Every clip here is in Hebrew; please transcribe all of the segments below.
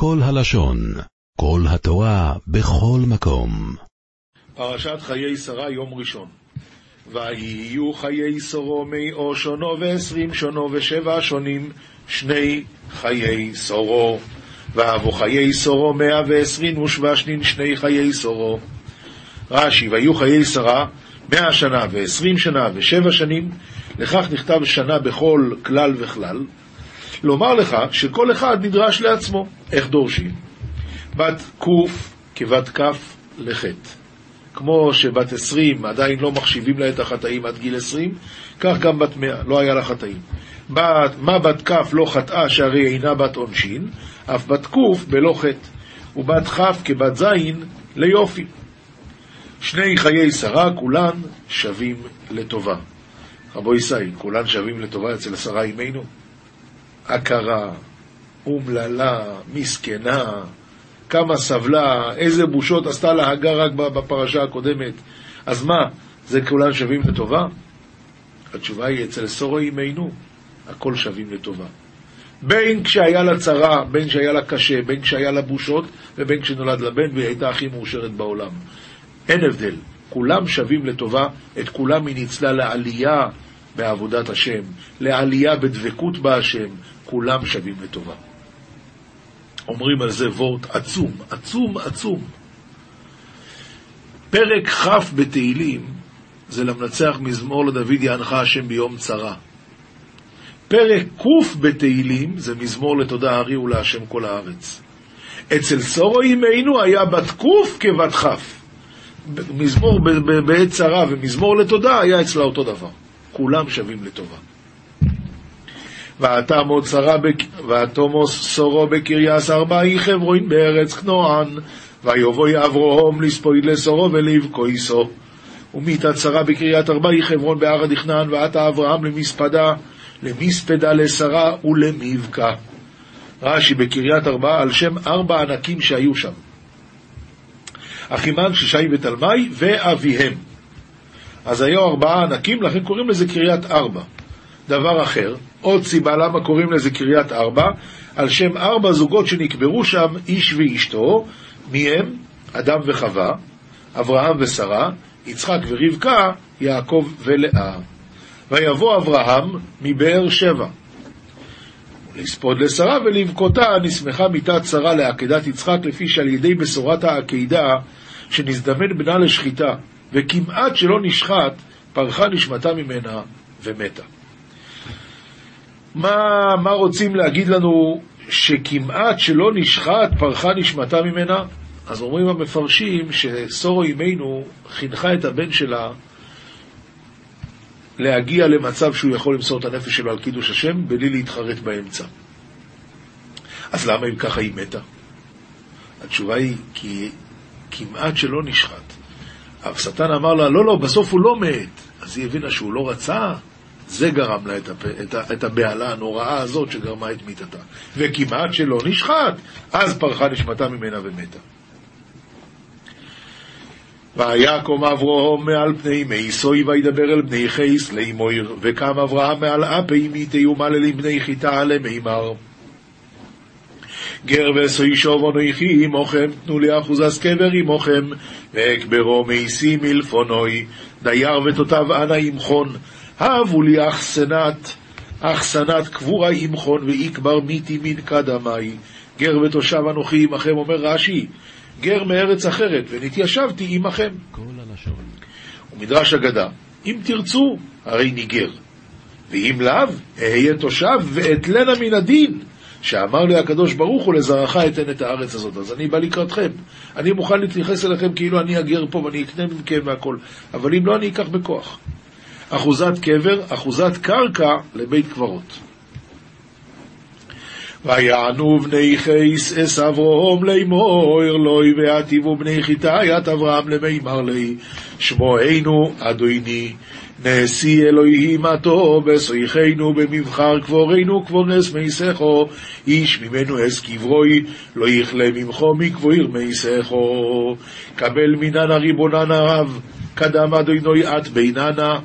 כל הלשון, כל התורה, בכל מקום. פרשת חיי שרה, יום ראשון. ויהיו חיי שרו מאו שונו ועשרים שונו ושבע שונים, שני חיי שרו. ואבו חיי שרו מאה ועשרים ושבע שנין, שני חיי שרו. רש"י, ויהיו חיי שרה מאה שנה ועשרים שנה ושבע שנים, לכך נכתב שנה בכל כלל וכלל. לומר לך שכל אחד נדרש לעצמו. איך דורשים? בת ק' כבת כ' לחטא. כמו שבת עשרים עדיין לא מחשיבים לה את החטאים עד גיל עשרים, כך גם בת מאה, לא היה לה חטאים. בת, מה בת כ' לא חטאה שהרי אינה בת עונשין, אף בת ק' בלא חטא, ובת כ' כבת ז' ליופי. שני חיי שרה כולן שווים לטובה. רבו ישי, כולן שווים לטובה אצל שרה אימנו? עקרה, אומללה, מסכנה, כמה סבלה, איזה בושות עשתה לה הגר רק בפרשה הקודמת. אז מה, זה כולן שווים לטובה? התשובה היא, אצל סורו אימנו, הכל שווים לטובה. בין כשהיה לה צרה, בין כשהיה לה קשה, בין כשהיה לה בושות, ובין כשנולד לה בן והיא הייתה הכי מאושרת בעולם. אין הבדל, כולם שווים לטובה, את כולם היא ניצלה לעלייה בעבודת השם, לעלייה בדבקות בהשם, כולם שווים לטובה. אומרים על זה וורט עצום, עצום, עצום. פרק כ' בתהילים זה למנצח מזמור לדוד יענך השם ביום צרה. פרק ק' בתהילים זה מזמור לתודה הריעו להשם כל הארץ. אצל סורו אימנו היה בת ק' כבת כ'. מזמור בעת צרה ומזמור לתודה היה אצלה אותו דבר. כולם שווים לטובה. ועתומוס סורו בקריאס ארבעי חברוין בארץ כנוען, ויבואי אברהם לספויד לסורו ולבכויסו. ומיתת שרה בקריית ארבעי חברון בהר הדכנן, ועתה אברהם למספדה, למספדה לשרה ולמבכה. רש"י בקריית ארבעה על שם ארבע ענקים שהיו שם. אחימן, ששי ותלמי ואביהם. אז היו ארבעה ענקים, לכן קוראים לזה קריית ארבע. דבר אחר, עוד סיבה למה קוראים לזה קריית ארבע, על שם ארבע זוגות שנקברו שם, איש ואשתו, מי הם? אדם וחווה, אברהם ושרה, יצחק ורבקה, יעקב ולאה. ויבוא אברהם מבאר שבע. לספוד לשרה ולבכותה נסמכה מיתת שרה לעקדת יצחק, לפי שעל ידי בשורת העקידה שנזדמן בנה לשחיטה, וכמעט שלא נשחט, פרחה נשמתה ממנה ומתה. מה, מה רוצים להגיד לנו שכמעט שלא נשחט, פרחה נשמתה ממנה? אז אומרים המפרשים שסורו אימנו חינכה את הבן שלה להגיע למצב שהוא יכול למסור את הנפש שלו על קידוש השם בלי להתחרט באמצע. אז למה אם ככה היא מתה? התשובה היא כי כמעט שלא נשחט. השטן אמר לה, לא, לא, בסוף הוא לא מת. אז היא הבינה שהוא לא רצה, זה גרם לה את, הפ... את, ה... את הבהלה הנוראה הזאת שגרמה את מיתתה. וכמעט שלא נשחט, אז פרחה נשמתה ממנה ומתה. ויקום אברהם מעל פני מייסוי וידבר אל בני חייס לאמויר, וקם אברהם מעל אפי מיתי ומללים בני חיטה למימר. גר וסוי שוב אנוכי עמוכם, תנו לי אחוזס קבר עמוכם, ואקברו מייסי מלפונוי, דייר ותותיו אנא עמכון, הבו לי אחסנת, אחסנת קבורה עמכון, ויקבר מיתי מן קדמי, גר ותושב אנוכי עמכם, אומר רש"י, גר מארץ אחרת, ונתיישבתי עמכם. ומדרש אגדה, אם תרצו, הרי ניגר, ואם לאו, אהיה תושב ואתלנה מן הדין. שאמר לי הקדוש ברוך הוא לזרעך אתן את הארץ הזאת. אז אני בא לקראתכם. אני מוכן להתייחס אליכם כאילו אני אגר פה ואני אקנה מכם והכל. אבל אם לא, אני אקח בכוח. אחוזת קבר, אחוזת קרקע לבית קברות. ויענו בני חייס אס אברהם לאמור לוי ועטיבו בני חיטאיית אברהם למימר לי. שמוענו אדוני נשיא אלוהים עתו בסויכנו במבחר קבורנו קבורנס מייסכו איש ממנו אס קברוי לא יכלה ממכו מקבויר מייסכו קבל מננה ריבוננה רב קדם אדוני את ביננה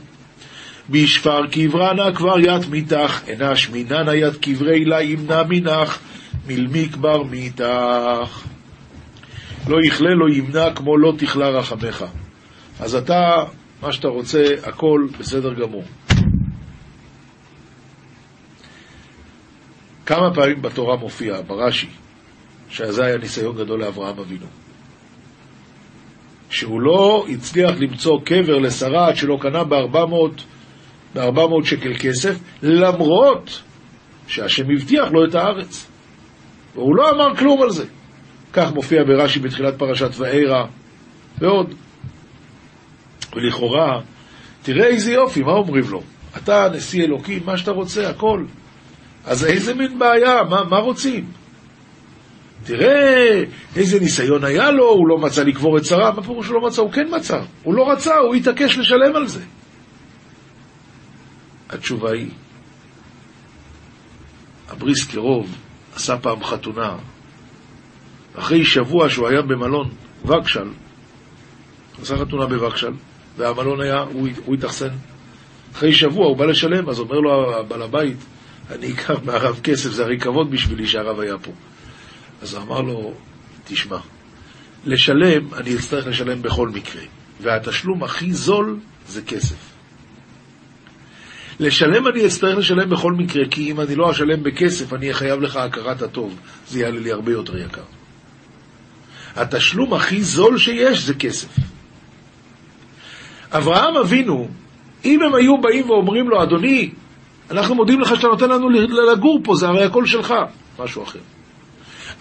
בשפר קברנה כבר ית מתך, אנש מננה ית קברי לה ימנע מנך, מלמי כבר מאיתך. לא יכלה, לא ימנע, כמו לא תכלה רחמך. אז אתה, מה שאתה רוצה, הכל בסדר גמור. כמה פעמים בתורה מופיע, ברש"י, שזה היה ניסיון גדול לאברהם אבינו. שהוא לא הצליח למצוא קבר לשרה עד שלא קנה ב-400 שקל כסף, למרות שהשם הבטיח לו את הארץ. והוא לא אמר כלום על זה. כך מופיע ברש"י בתחילת פרשת וארא, ועוד. ולכאורה, תראה איזה יופי, מה אומרים לו? אתה נשיא אלוקים, מה שאתה רוצה, הכל. אז איזה מין בעיה, מה, מה רוצים? תראה איזה ניסיון היה לו, הוא לא מצא לקבור את שרה, מה פירוש שהוא לא מצא? הוא כן מצא. הוא לא רצה, הוא התעקש לשלם על זה. התשובה היא, הבריס קרוב עשה פעם חתונה, אחרי שבוע שהוא היה במלון וגשל, עשה חתונה בווגשל, והמלון היה, הוא, הוא התאכסן. אחרי שבוע הוא בא לשלם, אז אומר לו הבעל הבית, אני אקח מהרב כסף, זה הרי כבוד בשבילי שהרב היה פה. אז הוא אמר לו, תשמע, לשלם, אני אצטרך לשלם בכל מקרה, והתשלום הכי זול זה כסף. לשלם אני אצטרך לשלם בכל מקרה, כי אם אני לא אשלם בכסף, אני אהיה חייב לך הכרת הטוב. זה יעלה לי הרבה יותר יקר. התשלום הכי זול שיש זה כסף. אברהם אבינו, אם הם היו באים ואומרים לו, אדוני, אנחנו מודים לך שאתה נותן לנו לגור פה, זה הרי הכל שלך, משהו אחר.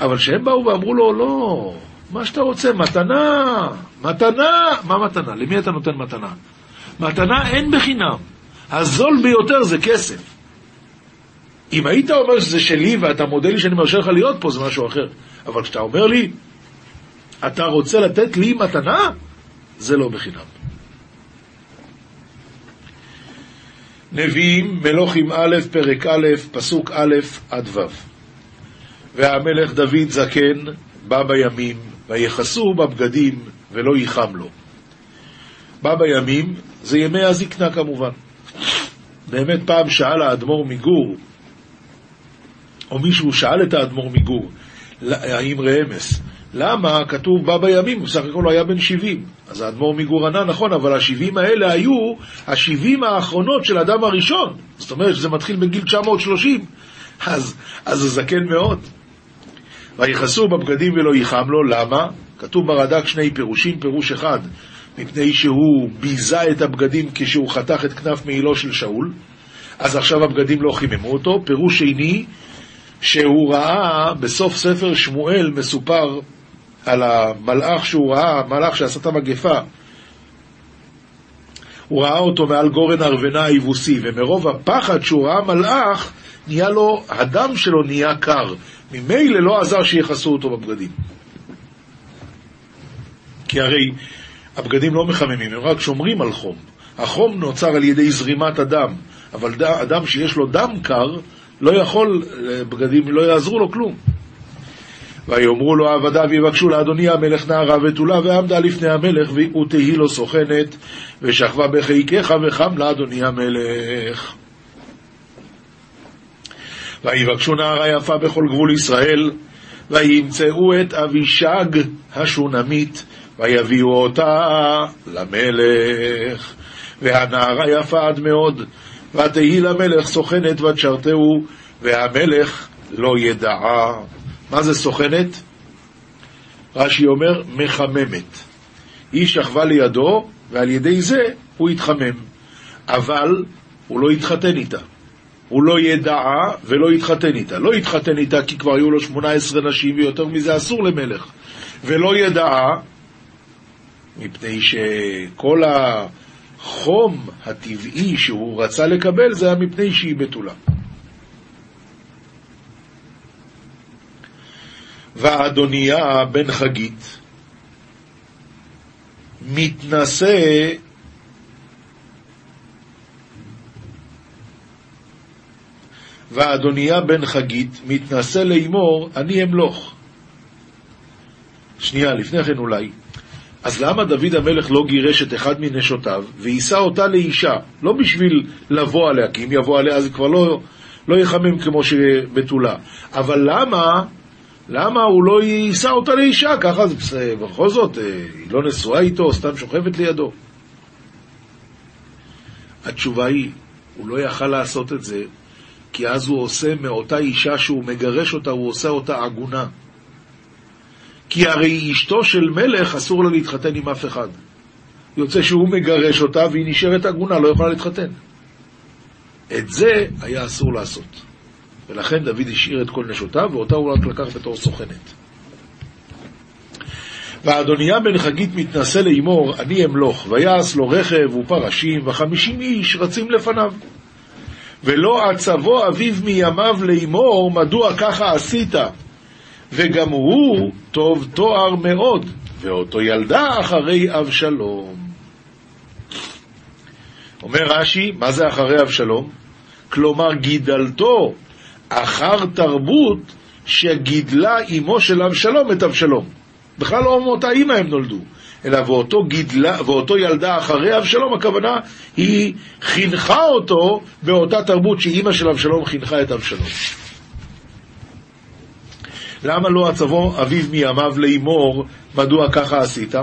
אבל כשהם באו ואמרו לו, לא, מה שאתה רוצה, מתנה, מתנה, מה מתנה? למי אתה נותן מתנה? מתנה אין בחינם, הזול ביותר זה כסף. אם היית אומר שזה שלי ואתה מודה לי שאני מרשה לך להיות פה, זה משהו אחר. אבל כשאתה אומר לי, אתה רוצה לתת לי מתנה? זה לא בחינם. נביאים, מלוכים א', פרק א', פסוק א' עד ו'. והמלך דוד זקן בא בימים, ויכסו בבגדים ולא ייחם לו. בא בימים, זה ימי הזקנה כמובן. באמת פעם שאל האדמו"ר מגור, או מישהו שאל את האדמו"ר מגור, האם רמס, למה כתוב בא בימים, בסך הכל הוא היה בן 70. אז האדמו"ר מגור ענה, נכון, אבל ה-70 האלה היו ה-70 האחרונות של אדם הראשון. זאת אומרת שזה מתחיל בגיל 930, אז, אז זה זקן מאוד. ויכסו בבגדים ולא ייחם לו, למה? כתוב ברד"ק שני פירושים, פירוש אחד, מפני שהוא ביזה את הבגדים כשהוא חתך את כנף מעילו של שאול, אז עכשיו הבגדים לא חיממו אותו. פירוש שני, שהוא ראה בסוף ספר שמואל מסופר על המלאך שהוא ראה, מלאך שעשה את המגפה. הוא ראה אותו מעל גורן ארוונה היבוסי, ומרוב הפחד שהוא ראה מלאך, נהיה לו, הדם שלו נהיה קר. ממילא לא עזר שיכסו אותו בבגדים. כי הרי הבגדים לא מחממים, הם רק שומרים על חום. החום נוצר על ידי זרימת הדם, אבל אדם שיש לו דם קר, לא יכול, בגדים לא יעזרו לו כלום. ויאמרו לו עבדיו ויבקשו לאדוני המלך נערה ותולה ועמדה לפני המלך ותהי לו סוכנת ושכבה בחיקך וחם לאדוני המלך. ויבקשו נערה יפה בכל גבול ישראל וימצאו את אבישג השונמית ויביאו אותה למלך והנערה יפה עד מאוד ותהי למלך סוכנת ותשרתהו והמלך לא ידעה מה זה סוכנת? רש"י אומר, מחממת. היא שכבה לידו, ועל ידי זה הוא התחמם. אבל הוא לא התחתן איתה. הוא לא ידעה ולא התחתן איתה. לא התחתן איתה כי כבר היו לו 18 נשים ויותר מזה אסור למלך. ולא ידעה, מפני שכל החום הטבעי שהוא רצה לקבל זה היה מפני שהיא בתולה. ואדוניה בן חגית מתנשא ואדוניה בן חגית מתנשא לאמור, אני אמלוך. שנייה, לפני כן אולי. אז למה דוד המלך לא גירש את אחד מנשותיו ויישא אותה לאישה? לא בשביל לבוא עליה, כי אם יבוא עליה זה כבר לא, לא יחמם כמו שבתולה. אבל למה, למה הוא לא יישא אותה לאישה? ככה זה, בכל זאת, אה, היא לא נשואה איתו, סתם שוכבת לידו. התשובה היא, הוא לא יכל לעשות את זה, כי אז הוא עושה מאותה אישה שהוא מגרש אותה, הוא עושה אותה עגונה. כי הרי אשתו של מלך אסור לה להתחתן עם אף אחד. יוצא שהוא מגרש אותה והיא נשארת עגונה, לא יכולה להתחתן. את זה היה אסור לעשות. ולכן דוד השאיר את כל נשותיו, ואותה הוא רק לקח בתור סוכנת. ואדוניה בן חגית מתנשא לאמור, אני אמלוך, ויעש לו רכב ופרשים, וחמישים איש רצים לפניו. ולא עצבו אביו מימיו לאמור, מדוע ככה עשית? וגם הוא טוב תואר מאוד, ואותו ילדה אחרי אבשלום. אומר רש"י, מה זה אחרי אבשלום? כלומר, גידלתו אחר תרבות שגידלה אמו של אבשלום את אבשלום. בכלל לא מאותה אימא הם נולדו, אלא ואותו, גידלה, ואותו ילדה אחרי אבשלום, הכוונה היא חינכה אותו באותה תרבות שאימא של אבשלום חינכה את אבשלום. למה לא עצבו אביו מימיו לאמור, מדוע ככה עשית?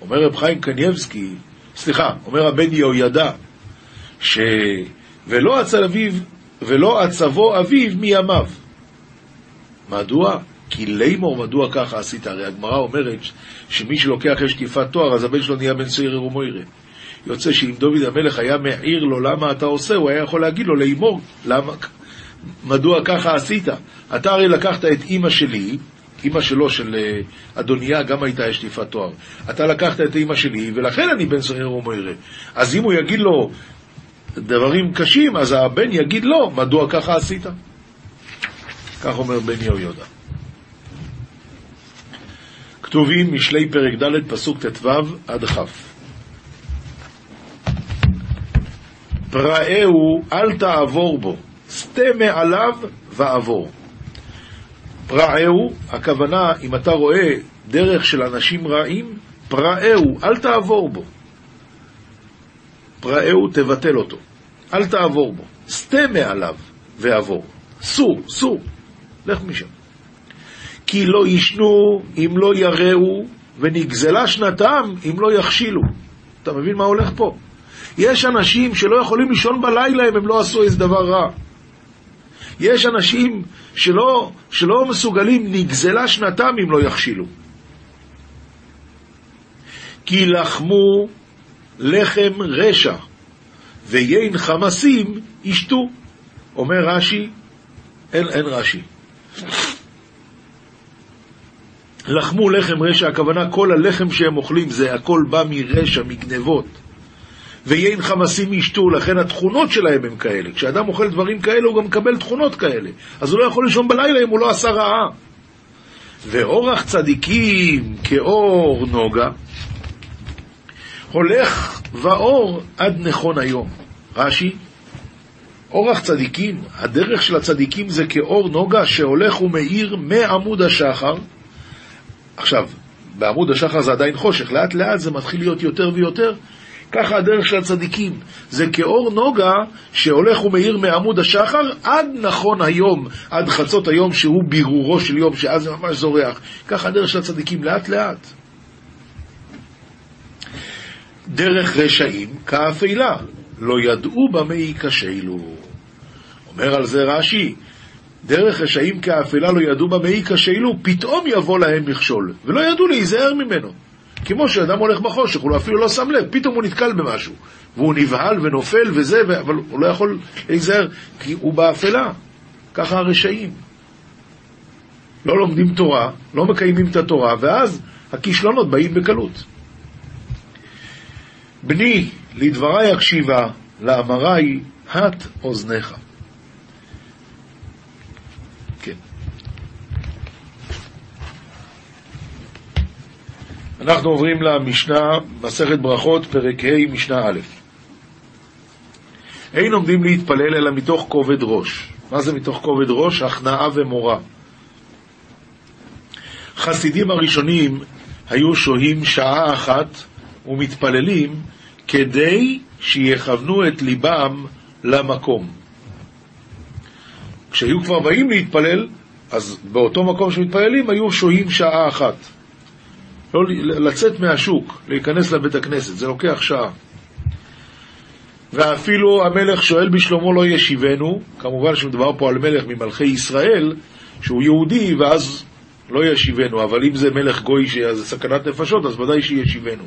אומר רב חיים קנייבסקי, סליחה, אומר הבן יהוידע, ש... ולא עצל אביו, ולא עצבו אביו מימיו. מדוע? כי לימור מדוע ככה עשית? הרי הגמרא אומרת שמי שלוקח יש תקיפת תואר, אז הבן שלו נהיה בן שעיר ומוירה. יוצא שאם דוד המלך היה מעיר לו למה אתה עושה, הוא היה יכול להגיד לו לימור, למה, מדוע ככה עשית? אתה הרי לקחת את אימא שלי, אימא שלו, של אה, אדוניה, גם הייתה יש תקיפת תואר. אתה לקחת את אימא שלי, ולכן אני בן שעיר ומוירה. אז אם הוא יגיד לו דברים קשים, אז הבן יגיד לו, מדוע ככה עשית? כך אומר בן יהוידע. כתובים משלי פרק ד' פסוק ט"ו עד כ'. פראהו אל תעבור בו, סטה מעליו ועבור. פראהו, הכוונה, אם אתה רואה דרך של אנשים רעים, פראהו, אל תעבור בו. פראהו, תבטל אותו. אל תעבור בו. סטה מעליו ועבור. סור, סור. לך משם. כי לא ישנו אם לא יראו, ונגזלה שנתם אם לא יכשילו. אתה מבין מה הולך פה? יש אנשים שלא יכולים לישון בלילה אם הם לא עשו איזה דבר רע. יש אנשים שלא, שלא מסוגלים, נגזלה שנתם אם לא יכשילו. כי לחמו לחם רשע, ויין חמסים ישתו. אומר רש"י, אין, אין רש"י. לחמו לחם רשע, הכוונה כל הלחם שהם אוכלים זה הכל בא מרשע, מגנבות. ויין חמסים ישתו, לכן התכונות שלהם הם כאלה. כשאדם אוכל דברים כאלה הוא גם מקבל תכונות כאלה. אז הוא לא יכול לישון בלילה אם הוא לא עשה רעה. ואורח צדיקים כאור נוגה, הולך ואור עד נכון היום. רש"י, אורח צדיקים, הדרך של הצדיקים זה כאור נוגה שהולך ומאיר מעמוד השחר. עכשיו, בעמוד השחר זה עדיין חושך, לאט לאט זה מתחיל להיות יותר ויותר. ככה הדרך של הצדיקים, זה כאור נוגה שהולך ומאיר מעמוד השחר עד נכון היום, עד חצות היום שהוא בירורו של יום, שאז זה ממש זורח. ככה הדרך של הצדיקים, לאט לאט. דרך רשעים כאפלה, לא ידעו במה ייכשלו. אומר על זה רש"י, דרך רשעים כאפלה לא ידעו במה ייכשלו, פתאום יבוא להם מכשול, ולא ידעו להיזהר ממנו. כמו שאדם הולך בחושך, הוא אפילו לא שם לב, פתאום הוא נתקל במשהו, והוא נבהל ונופל וזה. אבל הוא לא יכול להיזהר, כי הוא באפלה. ככה הרשעים. לא לומדים תורה, לא מקיימים את התורה, ואז הכישלונות באים בקלות. בני, לדברי הקשיבה, לאמרי, הט אוזניך. כן. אנחנו עוברים למשנה, מסכת ברכות, פרק ה', משנה א'. אין עומדים להתפלל אלא מתוך כובד ראש. מה זה מתוך כובד ראש? הכנעה ומורא. חסידים הראשונים היו שוהים שעה אחת ומתפללים כדי שיכוונו את ליבם למקום. כשהיו כבר באים להתפלל, אז באותו מקום שמתפללים היו שוהים שעה אחת. לא לצאת מהשוק, להיכנס לבית הכנסת, זה לוקח שעה. ואפילו המלך שואל בשלמה לא ישיבנו, כמובן שמדובר פה על מלך ממלכי ישראל, שהוא יהודי, ואז לא ישיבנו, אבל אם זה מלך גוי שזה סכנת נפשות, אז ודאי שישיבנו.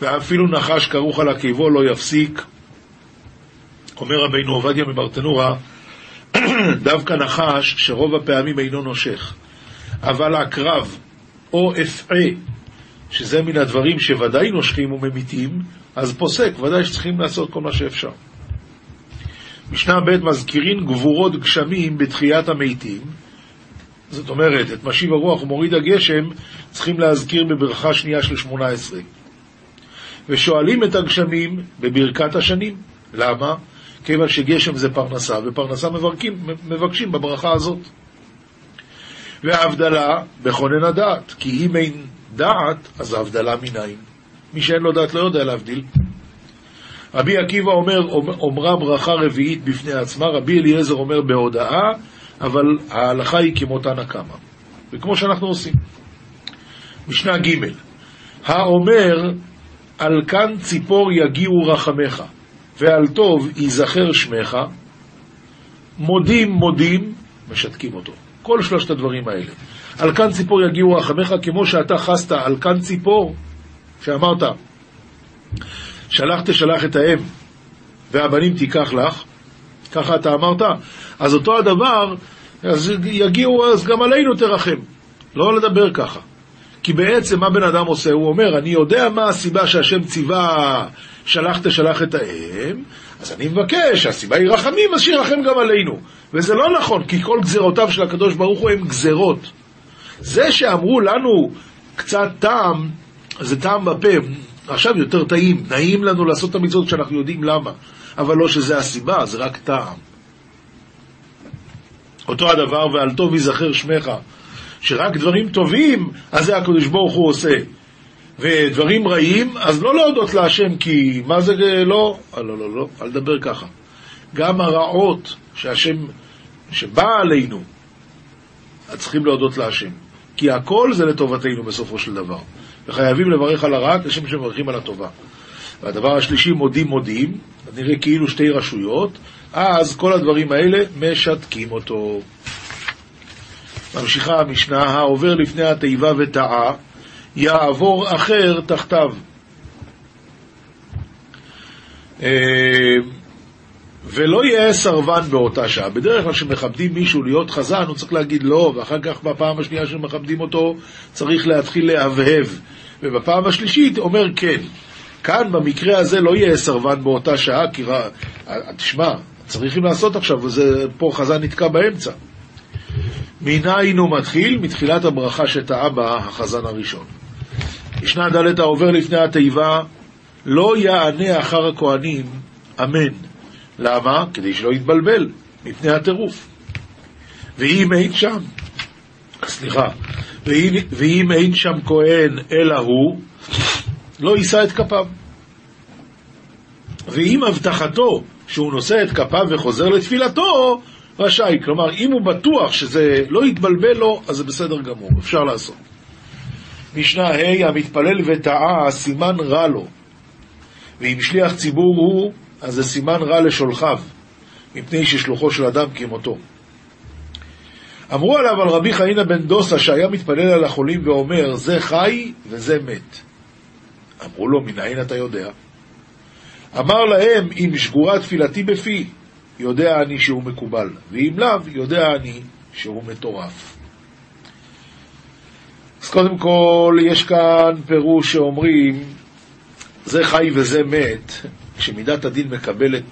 ואפילו נחש כרוך על עקבו לא יפסיק. אומר רבינו עובדיה מברטנורה, דווקא נחש שרוב הפעמים אינו נושך, אבל עקרב או אפעה, שזה מן הדברים שוודאי נושכים וממיתים, אז פוסק, ודאי שצריכים לעשות כל מה שאפשר. משנה ב' מזכירים גבורות גשמים בתחיית המתים, זאת אומרת, את משיב הרוח ומוריד הגשם צריכים להזכיר בברכה שנייה של שמונה עשרה. ושואלים את הגשמים בברכת השנים. למה? כיוון שגשם זה פרנסה, ופרנסה מבקשים, מבקשים בברכה הזאת. וההבדלה בכונן הדעת, כי אם אין דעת, אז ההבדלה מנין. מי שאין לו דעת לא יודע להבדיל. רבי עקיבא אומר, אומרה ברכה רביעית בפני עצמה, רבי אליעזר אומר בהודאה, אבל ההלכה היא כמו תנא קמא, וכמו שאנחנו עושים. משנה ג' האומר, על כאן ציפור יגיעו רחמך, ועל טוב ייזכר שמך, מודים מודים, משתקים אותו. כל שלושת הדברים האלה. על כאן ציפור יגיעו רחמך, כמו שאתה חסת על כאן ציפור, שאמרת, שלח תשלח את האם, והבנים תיקח לך, ככה אתה אמרת, אז אותו הדבר, אז יגיעו, אז גם עלינו תרחם. לא לדבר ככה. כי בעצם מה בן אדם עושה? הוא אומר, אני יודע מה הסיבה שהשם ציווה שלח תשלח את האם, אז אני מבקש, הסיבה היא רחמים, אז שירחם גם עלינו. וזה לא נכון, כי כל גזרותיו של הקדוש ברוך הוא הם גזרות. זה שאמרו לנו קצת טעם, זה טעם בפה, עכשיו יותר טעים, נעים לנו לעשות את המצוות כשאנחנו יודעים למה, אבל לא שזה הסיבה, זה רק טעם. אותו הדבר, ועל טוב ייזכר שמך, שרק דברים טובים, אז זה הקדוש ברוך הוא עושה. ודברים רעים, אז לא להודות להשם, כי מה זה לא? אה, לא, לא, לא, אל תדבר ככה. גם הרעות שהשם, שבא עלינו, אז צריכים להודות להשם. כי הכל זה לטובתנו בסופו של דבר. וחייבים לברך על הרע כשם שמברכים על הטובה. והדבר השלישי, מודים מודים, נראה כאילו שתי רשויות, אז כל הדברים האלה משתקים אותו. ממשיכה המשנה, העובר לפני התיבה וטעה, יעבור אחר תחתיו. אה, ולא יהיה סרבן באותה שעה. בדרך כלל כשמכבדים מישהו להיות חזן, הוא צריך להגיד לא, ואחר כך בפעם השנייה שמכבדים אותו צריך להתחיל להבהב. ובפעם השלישית אומר כן. כאן במקרה הזה לא יהיה סרבן באותה שעה, כי רא... תשמע, צריכים לעשות עכשיו, וזה פה חזן נתקע באמצע. מניין הוא מתחיל? מתחילת הברכה שטעה בה החזן הראשון. משנה ד' העובר לפני התיבה, לא יענה אחר הכהנים, אמן. למה? כדי שלא יתבלבל מפני הטירוף. ואם אין שם, סליחה, ואם, ואם אין שם כהן אלא הוא, לא יישא את כפיו. ואם הבטחתו שהוא נושא את כפיו וחוזר לתפילתו, רשאי. כלומר, אם הוא בטוח שזה לא יתבלבל לו, אז זה בסדר גמור, אפשר לעשות. משנה ה' המתפלל וטעה, סימן רע לו. ואם שליח ציבור הוא, אז זה סימן רע לשולחיו, מפני ששלוחו של אדם כמותו. אמרו עליו על רבי חנינא בן דוסה שהיה מתפלל על החולים ואומר זה חי וזה מת. אמרו לו מנין אתה יודע? אמר להם אם שגורה תפילתי בפי יודע אני שהוא מקובל ואם לאו יודע אני שהוא מטורף. אז קודם כל יש כאן פירוש שאומרים זה חי וזה מת כשמידת הדין מקבלת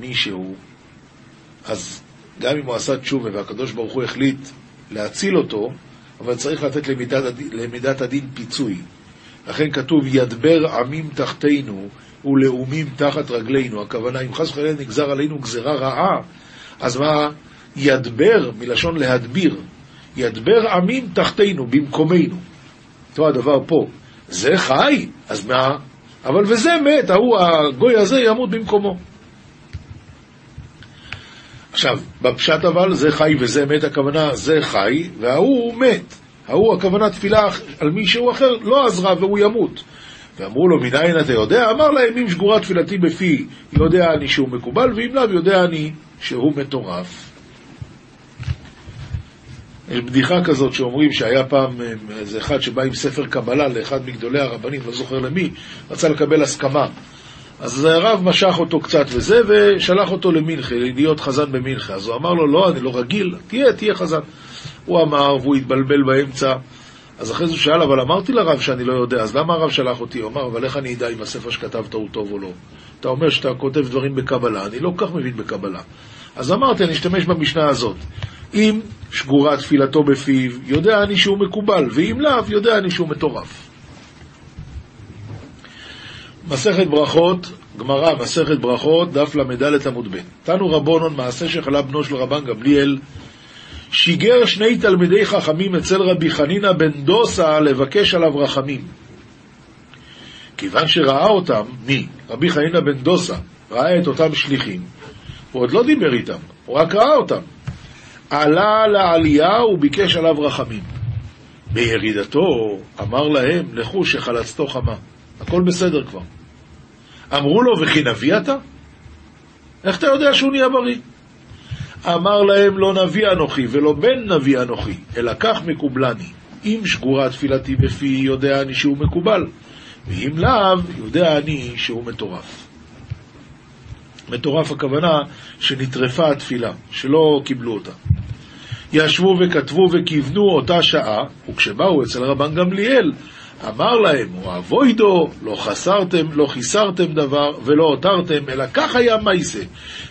מישהו אז גם אם הוא עשה תשובה והקדוש ברוך הוא החליט להציל אותו, אבל צריך לתת למידת הדין, למידת הדין פיצוי. לכן כתוב, ידבר עמים תחתינו ולאומים תחת רגלינו. הכוונה, אם חס וחלילה נגזר עלינו גזרה רעה, אז מה? ידבר, מלשון להדביר. ידבר עמים תחתינו, במקומנו. אותו הדבר פה. זה חי, אז מה? אבל וזה מת, ההוא, הגוי הזה ימות במקומו. עכשיו, בפשט אבל זה חי וזה מת, הכוונה זה חי, וההוא מת. ההוא, הכוונה תפילה על מישהו אחר, לא עזרה והוא ימות. ואמרו לו, מניין אתה יודע? אמר להם, אם שגורה תפילתי בפי, יודע אני שהוא מקובל, ואם לאו, יודע אני שהוא מטורף. בדיחה כזאת שאומרים שהיה פעם אה, איזה אחד שבא עם ספר קבלה לאחד מגדולי הרבנים, לא זוכר למי, רצה לקבל הסכמה. אז הרב משך אותו קצת וזה, ושלח אותו למינכה, להיות חזן במינכה. אז הוא אמר לו, לא, אני לא רגיל, תהיה, תהיה חזן. הוא אמר, והוא התבלבל באמצע. אז אחרי זה הוא שאל, אבל אמרתי לרב שאני לא יודע, אז למה הרב שלח אותי? הוא אמר, אבל איך אני אדע אם הספר שכתבת הוא טוב או לא? אתה אומר שאתה כותב דברים בקבלה, אני לא כל כך מבין בקבלה. אז אמרתי, אני אשתמש במשנה הזאת. אם שגורה תפילתו בפיו, יודע אני שהוא מקובל, ואם לאו, יודע אני שהוא מטורף. מסכת ברכות, גמרא, מסכת ברכות, דף ל"ד עמוד ב'. תנו רבונון, מעשה שחלה בנו של רבן גמליאל, שיגר שני תלמידי חכמים אצל רבי חנינא בן דוסה לבקש עליו רחמים. כיוון שראה אותם, מי? רבי חנינא בן דוסה, ראה את אותם שליחים, הוא עוד לא דיבר איתם, הוא רק ראה אותם. עלה לעלייה וביקש עליו רחמים. בירידתו אמר להם, לכו שחלצתו חמה. הכל בסדר כבר. אמרו לו, וכי נביא אתה? איך אתה יודע שהוא נהיה בריא? אמר להם, לא נביא אנוכי ולא בן נביא אנוכי, אלא כך מקובלני. אם שגורה תפילתי בפי, יודע אני שהוא מקובל, ואם לאו, יודע אני שהוא מטורף. מטורף הכוונה שנטרפה התפילה, שלא קיבלו אותה. ישבו וכתבו וכיוונו אותה שעה, וכשבאו אצל רבן גמליאל, אמר להם, או אבוידו, לא חסרתם, לא חיסרתם דבר, ולא הותרתם, אלא כך היה מייסה.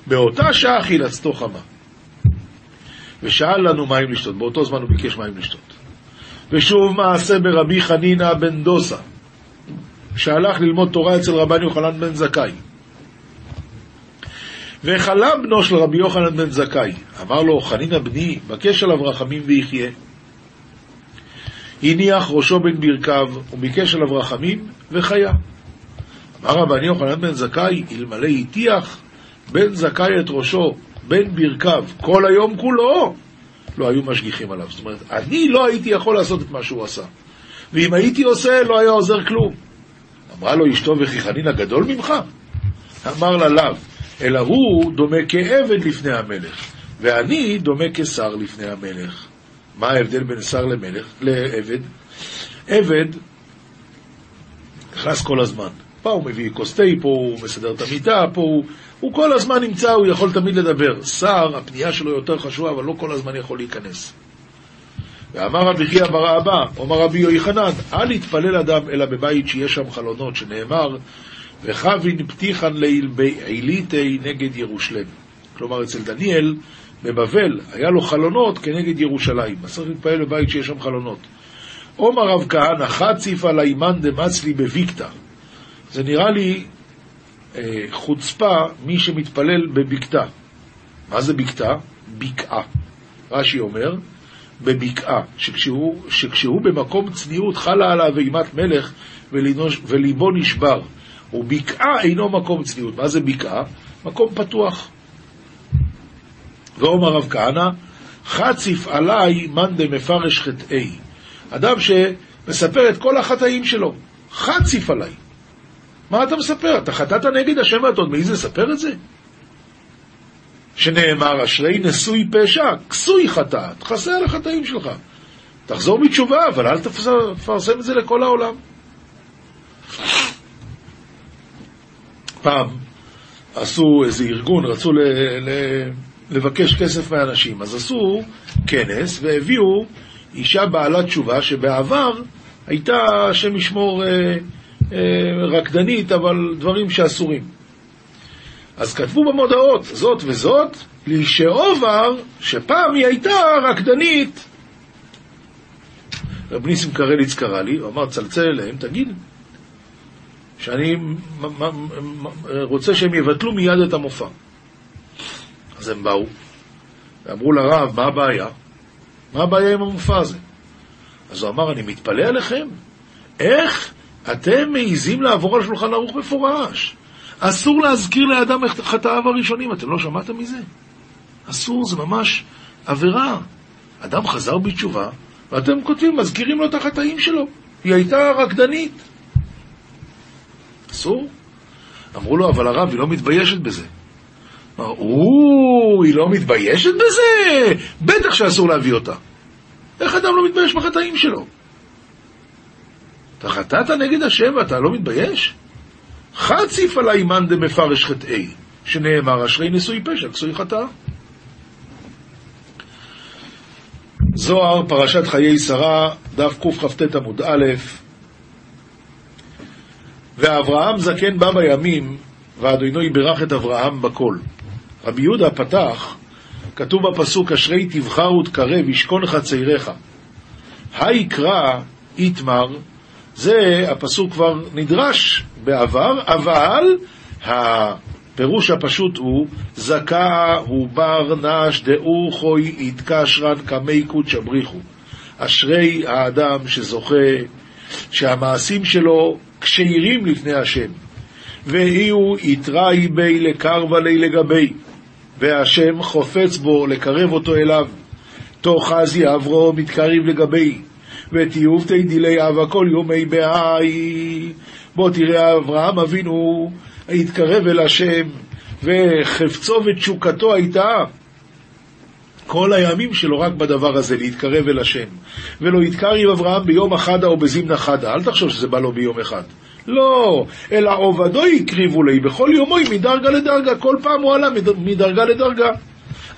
באותה שעה חילצתו חמה. ושאל לנו מים לשתות, באותו זמן הוא ביקש מים לשתות. ושוב מעשה ברבי חנינא בן דוסה, שהלך ללמוד תורה אצל רבן יוחנן בן זכאי. וחלם בנו של רבי יוחנן בן זכאי, אמר לו, חנינא בני, בקש עליו רחמים ויחיה. הניח ראשו בין ברכיו, וביקש עליו רחמים, וחיה. אמר רבן יוחנן בן זכאי, אלמלא הטיח בן זכאי את ראשו בין ברכיו כל היום כולו, לא היו משגיחים עליו. זאת אומרת, אני לא הייתי יכול לעשות את מה שהוא עשה. ואם הייתי עושה, לא היה עוזר כלום. אמרה לו אשתו וכי חנינא גדול ממך? אמר לה לאו, אלא הוא דומה כעבד לפני המלך, ואני דומה כשר לפני המלך. מה ההבדל בין שר למלך, לעבד? עבד נכנס כל הזמן. פה הוא מביא כוס תה, פה הוא מסדר את המיטה, פה הוא... הוא כל הזמן נמצא, הוא יכול תמיד לדבר. שר, הפנייה שלו יותר חשובה, אבל לא כל הזמן יכול להיכנס. ואמר רבי חייא בר אבא, אומר רבי יוחנן, אל יתפלל אדם אלא בבית שיש שם חלונות, שנאמר, וחבין פתיחן ליל בעיליתי נגד ירושלם. כלומר, אצל דניאל, בבבל, היה לו חלונות כנגד ירושלים. אז צריך להתפלל בבית שיש שם חלונות. עומר רב כהנא, חציף על האימן דמצלי בביקתא. זה נראה לי אה, חוצפה מי שמתפלל בבקתה. מה זה בקתה? בקעה. רש"י אומר, בבקעה, שכשהוא, שכשהוא במקום צניעות חלה עליו אימת מלך וליבו נשבר. ובקעה אינו מקום צניעות. מה זה בקעה? מקום פתוח. ואומר רב כהנא, חציף עליי מאן דמפרש חטאי. אדם שמספר את כל החטאים שלו, חציף עליי. מה אתה מספר? אתה חטאת נגד השם ואתה עוד מעז לספר את זה? שנאמר, אשרי נשוי פשע, כסוי חטאת, חסר על החטאים שלך. תחזור בתשובה, אבל אל תפרסם את זה לכל העולם. פעם עשו איזה ארגון, רצו ל, ל, לבקש כסף מאנשים, אז עשו כנס והביאו אישה בעלת תשובה שבעבר הייתה, השם ישמור, אה, אה, רקדנית, אבל דברים שאסורים. אז כתבו במודעות זאת וזאת, לישעובר, שפעם היא הייתה רקדנית. רב ניסים קרליץ קרא לי, הוא אמר, צלצל אליהם, תגיד, שאני רוצה שהם יבטלו מיד את המופע. אז הם באו, ואמרו לרב, מה הבעיה? מה הבעיה עם המופע הזה? אז הוא אמר, אני מתפלא עליכם. איך אתם מעיזים לעבור על שולחן ערוך מפורש. אסור להזכיר לאדם את חטאיו הראשונים, אתם לא שמעתם מזה? אסור, זה ממש עבירה. אדם חזר בתשובה, ואתם כותבים, מזכירים לו את החטאים שלו. היא הייתה רקדנית. אסור. אמרו לו, אבל הרב, היא לא מתביישת בזה. אמר, או, היא לא מתביישת בזה? בטח שאסור להביא אותה. איך אדם לא מתבייש בחטאים שלו? אתה חטאת נגד השם ואתה לא מתבייש? חציף עלי מאן דמפרש חטאי, שנאמר אשרי נשוי פשע, כסוי חטאה. זוהר, פרשת חיי שרה, דף קכ"ט עמוד א', ואברהם זקן בא בימים, ואדוני בירך את אברהם בכל. רבי יהודה פתח, כתוב בפסוק, אשרי תבחר ותקרב, ישכון חצריך. היקרא איתמר, זה הפסוק כבר נדרש בעבר, אבל הפירוש הפשוט הוא, זכה הוא בר נש דאור חוי יתקשרן קמי קודש בריחו. אשרי האדם שזוכה שהמעשים שלו כשירים לפני השם. ואי הוא יתראי בי לקרבה לי לגבי. והשם חופץ בו לקרב אותו אליו. תוך חזי אברו מתקרב לגבי, ותיובתי דילי אבה כל יומי בהאי. בוא תראה אברהם אבינו התקרב אל השם, וחפצו ותשוקתו הייתה כל הימים שלו רק בדבר הזה, להתקרב אל השם. ולא יתקרב אברהם ביום אחד או בזמנה חדה, אל תחשוב שזה בא לו ביום אחד. לא, אלא עובדו הקריבו לי, בכל יומוי מדרגה לדרגה, כל פעם הוא עלה מדרגה לדרגה.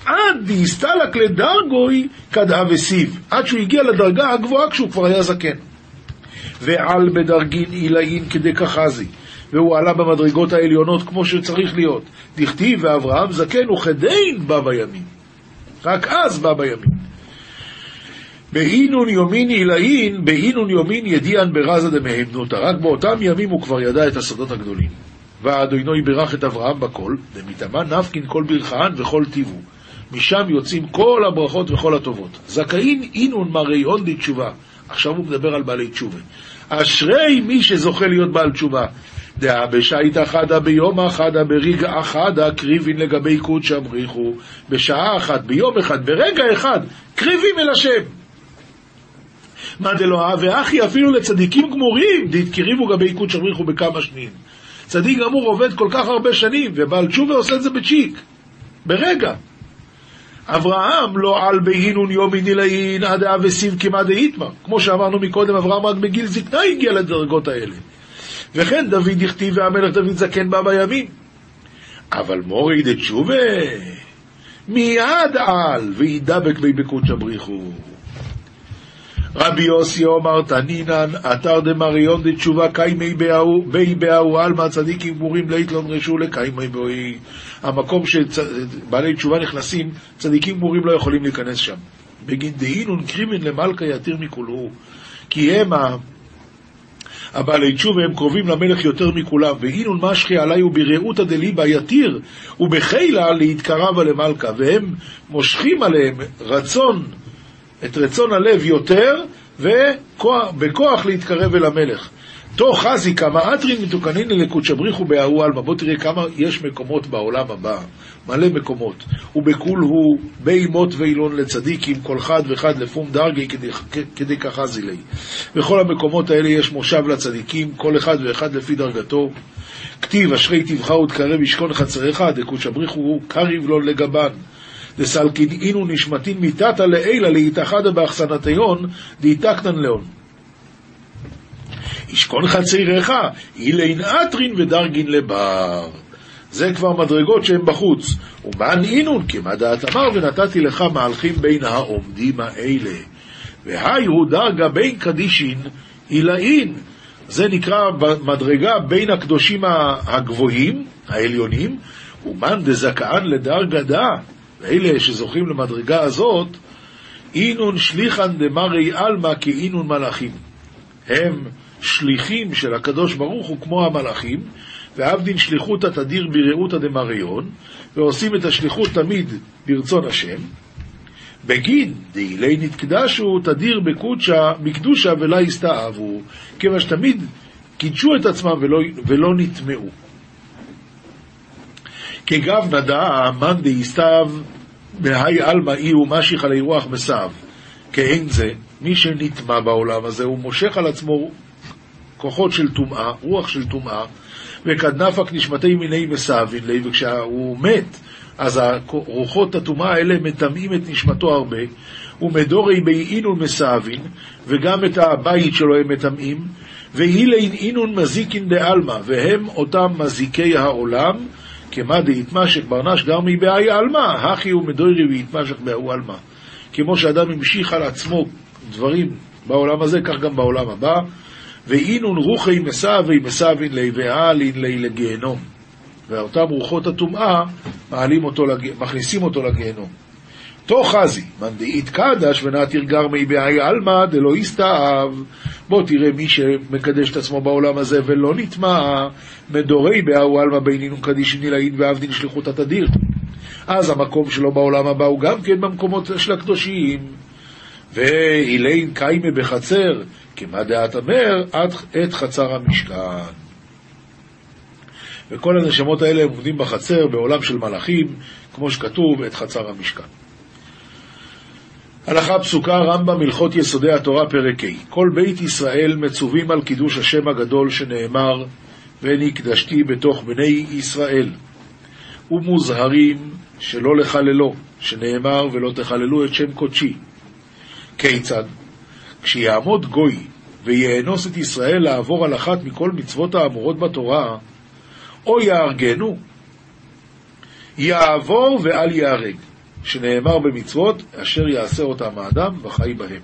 עד דיסטלק לדרגוי כדאה וסיב, עד שהוא הגיע לדרגה הגבוהה כשהוא כבר היה זקן. ועל בדרגין עילאין כדקחזי, והוא עלה במדרגות העליונות כמו שצריך להיות. דכתיב ואברהם זקן וכדין בא בימים. רק אז בא בימים. בהינון יומין עילאין, בהינון יומין ידיען ברזה דמהמנותא. רק באותם ימים הוא כבר ידע את הסודות הגדולים. ואדוני בירך את אברהם בכל, ומטמא נפקין כל ברכהן וכל טיבו. משם יוצאים כל הברכות וכל הטובות. זכאין אינון מראי הון לתשובה. עכשיו הוא מדבר על בעלי תשובה. אשרי מי שזוכה להיות בעל תשובה. דאה בשעית אחדה ביום אחדה ברגע אחדה קריבין לגבי קודשא בריחו בשעה אחת, ביום אחד, ברגע אחד, קריבים אל השם. מה דלא ואחי אפילו לצדיקים גמורים, דתקריבו גבי קודשא בריחו בכמה שניים. צדיק גמור עובד כל כך הרבה שנים, ובעל תשובה עושה את זה בצ'יק, ברגע. אברהם לא על בהינון יומי נילאין עד אבסיב כמעט דאיתמר. כמו שאמרנו מקודם, אברהם רק בגיל זקנה הגיע לדרגות האלה. וכן דוד הכתיב והמלך דוד זקן בא בימים. אבל מורי דתשובה מיד על וידבק בי בקודשא בריחו. רבי יוסי אומר תנינן, אתר דמריון דתשובה קיימי בי באהו עלמא צדיקים גמורים ליתלון רשו לקיימי בוי. המקום שבעלי תשובה נכנסים, צדיקים גמורים לא יכולים להיכנס שם. בגין דהינון קרימין למלכה יתיר מכולו. כי הם הבעלי תשובה הם קרובים למלך יותר מכולם, ואינון משחי עלי וברעותא דליבה יתיר, ובחילה להתקרבה למלכה, והם מושכים עליהם רצון את רצון הלב יותר, ובכוח להתקרב אל המלך. תוך חזי כמה אטרין מתוקנין לקודשא בריחו בהאו עלמא. בוא תראה כמה יש מקומות בעולם הבא, מלא מקומות. ובכול הוא בי מות ואילון לצדיקים, כל חד וחד לפום דרגי כדי כחזי לי. בכל המקומות האלה יש מושב לצדיקים, כל אחד ואחד לפי דרגתו. כתיב אשרי תבחר ותקרב ישכון חצריך, דקודשא בריחו קריב לו לגבן. דסלקין אינו נשמתין מיתתא לעילה להתאחדה באחסנתיון דאיתקנן לאון. ישכון חצריך, אילין אטרין ודרגין לבר. זה כבר מדרגות שהן בחוץ. ומען אינון, כמה דעת אמר, ונתתי לך מהלכים בין העומדים האלה. והי הוא דרגה בין קדישין עילאין. זה נקרא מדרגה בין הקדושים הגבוהים, העליונים, ומאן דזכאן לדרגה. ואלה שזוכים למדרגה הזאת, אינון שליחן דמרי עלמא כאינון מלאכים. הם שליחים של הקדוש ברוך הוא כמו המלאכים, ועבדין שליחותא תדיר ברעותא דמריון, ועושים את השליחות תמיד ברצון השם. בגין דאילי נתקדשו תדיר בקודשא, מקדושה ולא הסתאבו, כיוון שתמיד קידשו את עצמם ולא, ולא נטמעו. כגב נדע מאן דאיסתיו בהאי עלמא אי הוא משיך עלי רוח מסב. כאין זה, מי שנטמע בעולם הזה, הוא מושך על עצמו כוחות של טומאה, רוח של טומאה, וכדנפק נשמתי מיני מסאבין לי, וכשהוא מת, אז רוחות הטומאה האלה מטמאים את נשמתו הרבה, ומדורי באינון מסאבין, וגם את הבית שלו הם מטמאים, ואילין אינון מזיקין בעלמא, והם אותם מזיקי העולם, כמה דהתמשך ברנש גרמי באי עלמא, הכי מדורי ויתמשך באו עלמא. כמו שאדם המשיך על עצמו דברים בעולם הזה, כך גם בעולם הבא. ואינון רוחי מסאבי מסאבין לי ואלין לי לגיהנום. ואותם רוחות הטומאה מכניסים אותו לגיהנום. תוך חזי, מאן דאית קדש ונעתיר גרמי בהאי עלמא דלא יסתאב. בוא תראה מי שמקדש את עצמו בעולם הזה ולא נטמע, מדורי בהאו עלמא בינינום קדישין נילאין ועבדין שליחות התדיר. אז המקום שלו בעולם הבא הוא גם כן במקומות של הקדושים. ואילין קיימה בחצר, כמה דעת אמר, עד את חצר המשכן. וכל הנשמות האלה הם עומדים בחצר, בעולם של מלאכים, כמו שכתוב, את חצר המשכן. הלכה פסוקה, רמב"ם, הלכות יסודי התורה, פרק ה' כל בית ישראל מצווים על קידוש השם הגדול שנאמר, ונקדשתי בתוך בני ישראל, ומוזהרים שלא לחללו, שנאמר, ולא תחללו את שם קודשי. כיצד? כשיעמוד גוי ויאנוס את ישראל לעבור על אחת מכל מצוות האמורות בתורה, או יהרגנו, יעבור ואל ייהרג, שנאמר במצוות, אשר יעשה אותם האדם וחי בהם.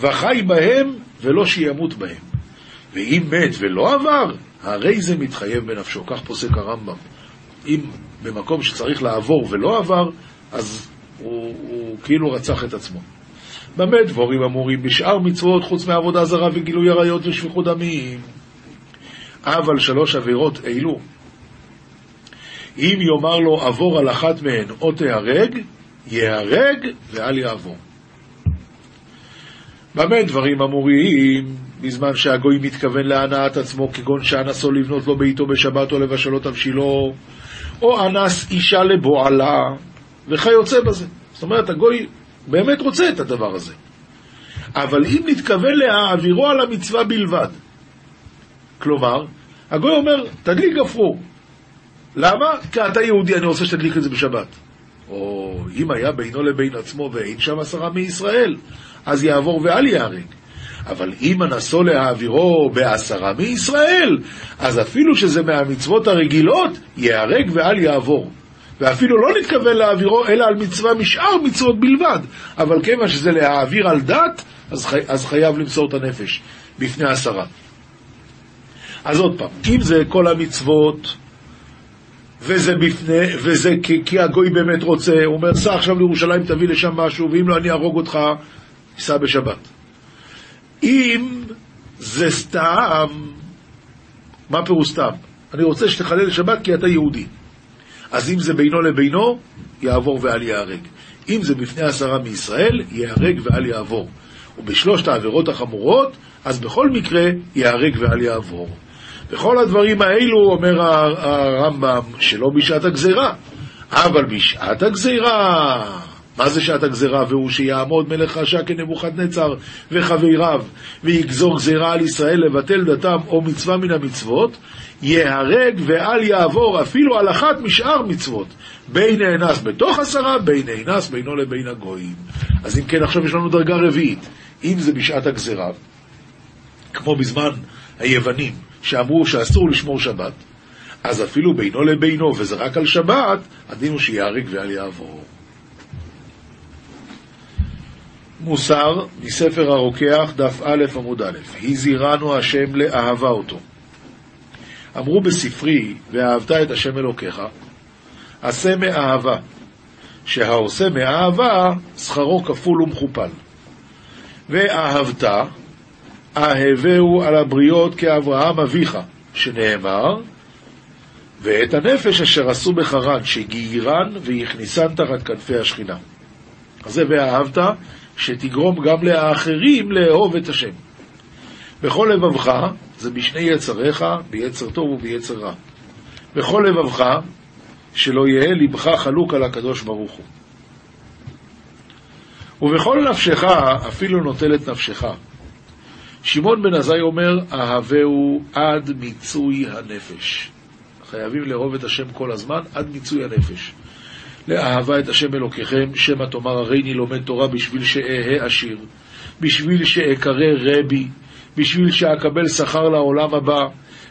וחי בהם ולא שימות בהם. ואם מת ולא עבר, הרי זה מתחייב בנפשו. כך פוסק הרמב"ם. אם במקום שצריך לעבור ולא עבר, אז הוא, הוא כאילו רצח את עצמו. במה דבורים אמורים בשאר מצוות חוץ מעבודה זרה וגילוי עריות ושפיכות דמים? אבל שלוש עבירות אלו, אם יאמר לו עבור על אחת מהן או תיהרג, ייהרג ואל יעבור. במה דברים אמורים? בזמן שהגוי מתכוון להנאת עצמו, כגון שאנסו לבנות לו ביתו בשבת או לבשלו תבשילו, או אנס אישה לבועלה, וכיוצא בזה. זאת אומרת, הגוי באמת רוצה את הדבר הזה. אבל אם נתכוון להעבירו על המצווה בלבד, כלומר, הגוי אומר, תדליק גפרור. למה? כי אתה יהודי, אני רוצה שתדליק את זה בשבת. או אם היה בינו לבין עצמו ואין שם עשרה מישראל, אז יעבור ואל ייהרג. אבל אם אנסו להעבירו בעשרה מישראל, אז אפילו שזה מהמצוות הרגילות, ייהרג ואל יעבור. ואפילו לא נתכוון להעבירו, אלא על מצווה משאר מצוות בלבד. אבל כיוון שזה להעביר על דת, אז, חי, אז חייב למסור את הנפש בפני עשרה. אז עוד פעם, אם זה כל המצוות, וזה בפני, וזה כי, כי הגוי באמת רוצה, הוא אומר, סע עכשיו לירושלים, תביא לשם משהו, ואם לא, אני אהרוג אותך, ייסע בשבת. אם זה סתם, מה פירוש סתם? אני רוצה שתחלל לשבת כי אתה יהודי. אז אם זה בינו לבינו, יעבור ואל ייהרג. אם זה בפני עשרה מישראל, ייהרג ואל יעבור. ובשלושת העבירות החמורות, אז בכל מקרה ייהרג ואל יעבור. בכל הדברים האלו, אומר הרמב"ם, שלא בשעת הגזירה, אבל בשעת הגזירה מה זה שעת הגזירה? והוא שיעמוד מלך רשע כנבוכדנצר וחבריו ויגזור גזירה על ישראל לבטל דתם או מצווה מן המצוות, ייהרג ואל יעבור אפילו על אחת משאר מצוות. בין נאנס בתוך עשרה, בין נאנס בינו לבין הגויים. אז אם כן, עכשיו יש לנו דרגה רביעית. אם זה בשעת הגזירה, כמו בזמן היוונים, שאמרו שאסור לשמור שבת, אז אפילו בינו לבינו, וזה רק על שבת, הדין הוא שיהרג ואל יעבור. מוסר מספר הרוקח, דף א' עמוד א', הזהירנו השם לאהבה אותו. אמרו בספרי, ואהבת את השם אלוקיך, עשה מאהבה, שהעושה מאהבה, שכרו כפול ומכופל. ואהבת, אהבהו על הבריות כאברהם אביך, שנאמר, ואת הנפש אשר עשו בחרן, שגיירן והכניסן תחת כנפי השכינה. אז זה ואהבת, שתגרום גם לאחרים לאהוב את השם. בכל לבבך, זה בשני יצריך, ביצר טוב וביצר רע. בכל לבבך, שלא יהא לבך חלוק על הקדוש ברוך הוא. ובכל נפשך אפילו נוטל את נפשך. שמעון בן עזאי אומר, אהבהו עד מיצוי הנפש. חייבים לאהוב את השם כל הזמן עד מיצוי הנפש. לאהבה את השם אלוקיכם, שמא תאמר הריני לומד תורה בשביל שאהה עשיר, בשביל שאקרא רבי, בשביל שאקבל שכר לעולם הבא,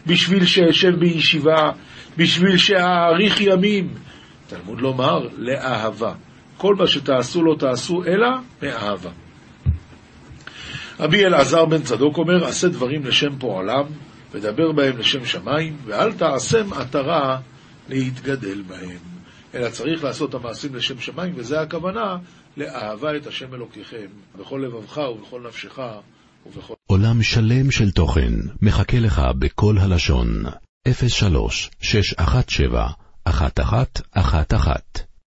בשביל שאשב בישיבה, בשביל שאאריך ימים. תלמוד לומר, לאהבה. כל מה שתעשו לא תעשו, אלא מאהבה. רבי אלעזר בן צדוק אומר, עשה דברים לשם פועלם, ודבר בהם לשם שמיים, ואל תעשם עטרה להתגדל בהם. אלא צריך לעשות את המעשים לשם שמיים, וזה הכוונה לאהבה את השם אלוקיכם, בכל לבבך ובכל נפשך ובכל... עולם שלם של תוכן מחכה לך בכל הלשון, 03 617 1111